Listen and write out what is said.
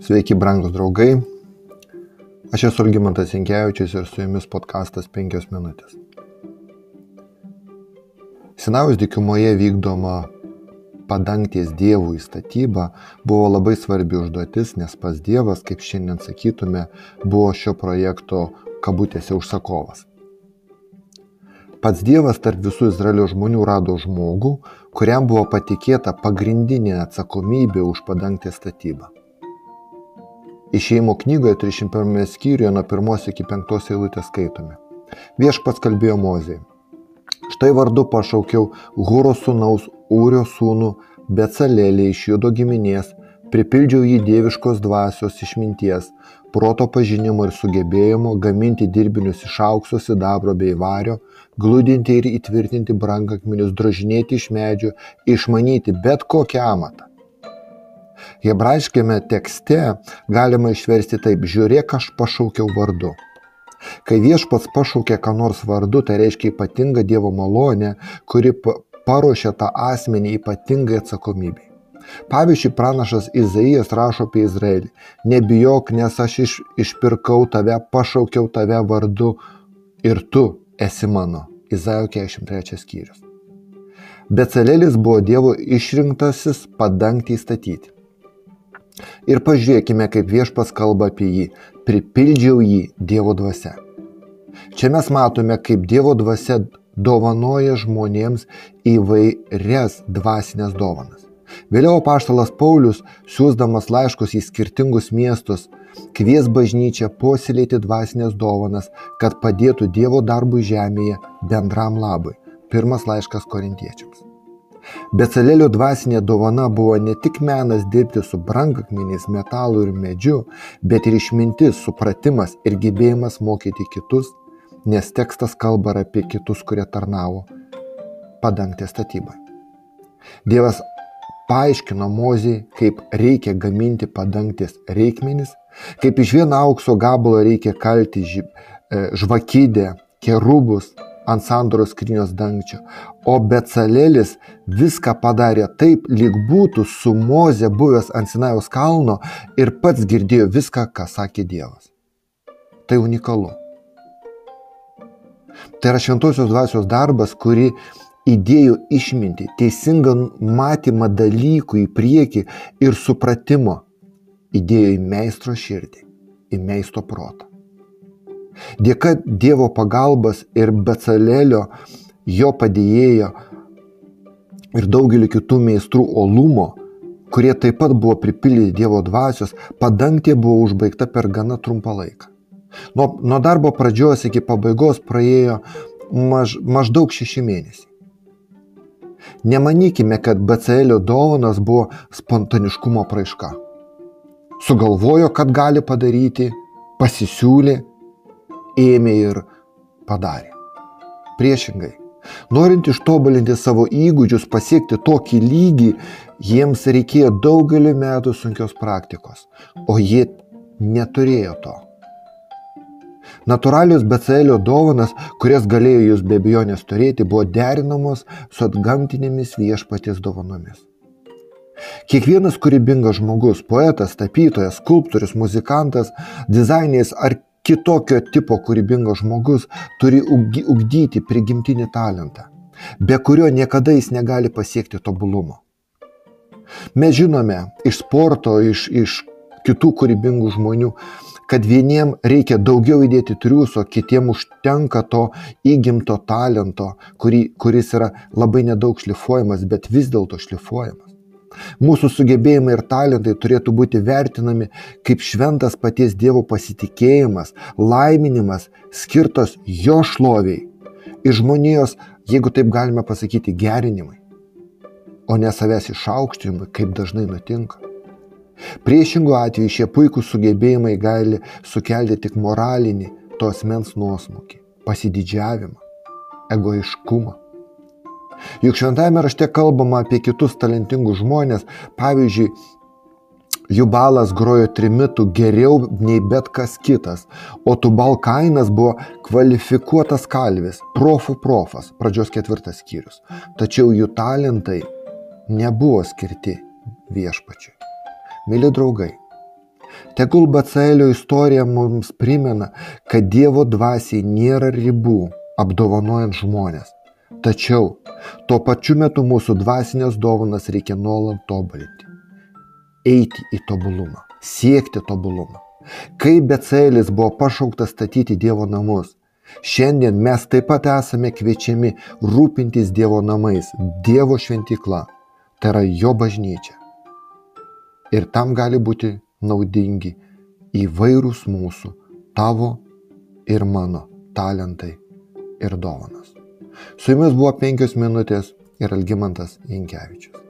Sveiki, brangus draugai. Aš esu Algymantas Inkevičius ir su jumis podkastas 5 minutės. Sinaus dykumoje vykdoma padangties dievų įstatyba buvo labai svarbi užduotis, nes pas Dievas, kaip šiandien sakytume, buvo šio projekto kabutėse užsakovas. Pats Dievas tarp visų Izraelio žmonių rado žmogų, kuriam buvo patikėta pagrindinė atsakomybė už padangtės statybą. Išėjimo knygoje 31 skyriuje nuo 1 iki 5 eilutės skaitome. Viešpats kalbėjo Mozijai. Štai vardu pašaukiau Hūro sūnaus Ūrio sūnų Becalėlį iš judo giminės, pripildžiau jį dieviškos dvasios išminties, proto pažinimo ir sugebėjimo gaminti dirbinius iš aukso, sidabro bei vario, glūdinti ir įtvirtinti brangakmenius, drožinėti iš medžių, išmanyti bet kokią amatą. Hebrajiškame tekste galima išversti taip, žiūrėk, aš pašaukiau vardu. Kai viešpats pašaukia ką nors vardu, tai reiškia ypatinga Dievo malonė, kuri paruošia tą asmenį ypatingai atsakomybei. Pavyzdžiui, pranašas Izaijas rašo apie Izraelį. Nebijok, nes aš iš, išpirkau tave, pašaukiau tave vardu ir tu esi mano. Izaijo 43 skyrius. Becalelis buvo Dievo išrinktasis padangti įstatyti. Ir pažiūrėkime, kaip viešpas kalba apie jį. Pripildžiau jį Dievo dvasia. Čia mes matome, kaip Dievo dvasia dovanoja žmonėms įvairias dvasinės dovanas. Vėliau paštalas Paulius, siūsdamas laiškus į skirtingus miestus, kvies bažnyčią puoselėti dvasinės dovanas, kad padėtų Dievo darbui žemėje bendram labui. Pirmas laiškas korintiečiams. Becalelio dvasinė dovana buvo ne tik menas dirbti su brangakmeniais, metalu ir medžiu, bet ir išmintis, supratimas ir gebėjimas mokyti kitus, nes tekstas kalba apie kitus, kurie tarnavo padangtę statybą. Dievas paaiškino Mozijai, kaip reikia gaminti padangtės reikmenis, kaip iš vieno aukso gabalo reikia kalti e, žvakidę, kerubus, ant sandoros skrynios dangčio. O Becalelis viską padarė taip, lyg būtų su Moze buvęs ant Sinajaus kalno ir pats girdėjo viską, ką sakė Dievas. Tai unikalu. Tai yra šventosios dvasios darbas, kuri įdėjo išminti, teisingą matymą dalykų į priekį ir supratimo įdėjo į meistro širdį, į meisto protą. Dėka Dievo pagalbos ir Becalelio, jo padėjėjo ir daugelį kitų meistrų olumo, kurie taip pat buvo pripildyti Dievo dvasios, padangtė buvo užbaigta per gana trumpą laiką. Nuo, nuo darbo pradžios iki pabaigos praėjo maž, maždaug šeši mėnesiai. Nemanykime, kad BCL dovanas buvo spontaniškumo praiška. Sugalvojo, kad gali padaryti, pasisiūlė ėmė ir padarė. Priešingai, norint ištobulinti savo įgūdžius, pasiekti tokį lygį, jiems reikėjo daugelį metų sunkios praktikos, o jie neturėjo to. Naturalios BCL dovanas, kurias galėjo jūs be abejonės turėti, buvo derinamos su atgamtinėmis viešpaties dovanomis. Kiekvienas kūrybingas žmogus, poetas, tapytojas, skulptorius, muzikantas, dizaineris ar kitokio tipo kūrybingas žmogus turi ugdyti prigimtinį talentą, be kurio niekada jis negali pasiekti tobulumo. Mes žinome iš sporto, iš, iš kitų kūrybingų žmonių, kad vieniem reikia daugiau įdėti triuso, kitiem užtenka to įgimto talento, kurį, kuris yra labai nedaug šlifuojamas, bet vis dėlto šlifuojamas. Mūsų sugebėjimai ir talentai turėtų būti vertinami kaip šventas paties Dievo pasitikėjimas, laiminimas, skirtos jo šloviai ir žmonijos, jeigu taip galime pasakyti, gerinimai, o ne savęs išaukštinimui, kaip dažnai nutinka. Priešingų atveju šie puikūs sugebėjimai gali sukelti tik moralinį to asmens nuosmukį, pasididžiavimą, egoiškumą. Juk šventame rašte kalbama apie kitus talentingus žmonės, pavyzdžiui, Jubalas grojo trimitų geriau nei bet kas kitas, o Tubal Kainas buvo kvalifikuotas kalvis, profų profas, pradžios ketvirtas skyrius. Tačiau jų talentai nebuvo skirti viešpačiui. Mili draugai, Tegul Bacaelio istorija mums primena, kad Dievo dvasiai nėra ribų apdovanojant žmonės. Tačiau tuo pačiu metu mūsų dvasinės dovanas reikia nuolat tobulinti. Eiti į tobulumą, siekti tobulumą. Kai Becelis buvo pašauktas statyti Dievo namus, šiandien mes taip pat esame kviečiami rūpintis Dievo namais, Dievo šventykla, tai yra jo bažnyčia. Ir tam gali būti naudingi įvairūs mūsų, tavo ir mano talentai ir dovanas. Su jumis buvo penkios minutės ir Algymantas Inkevičius.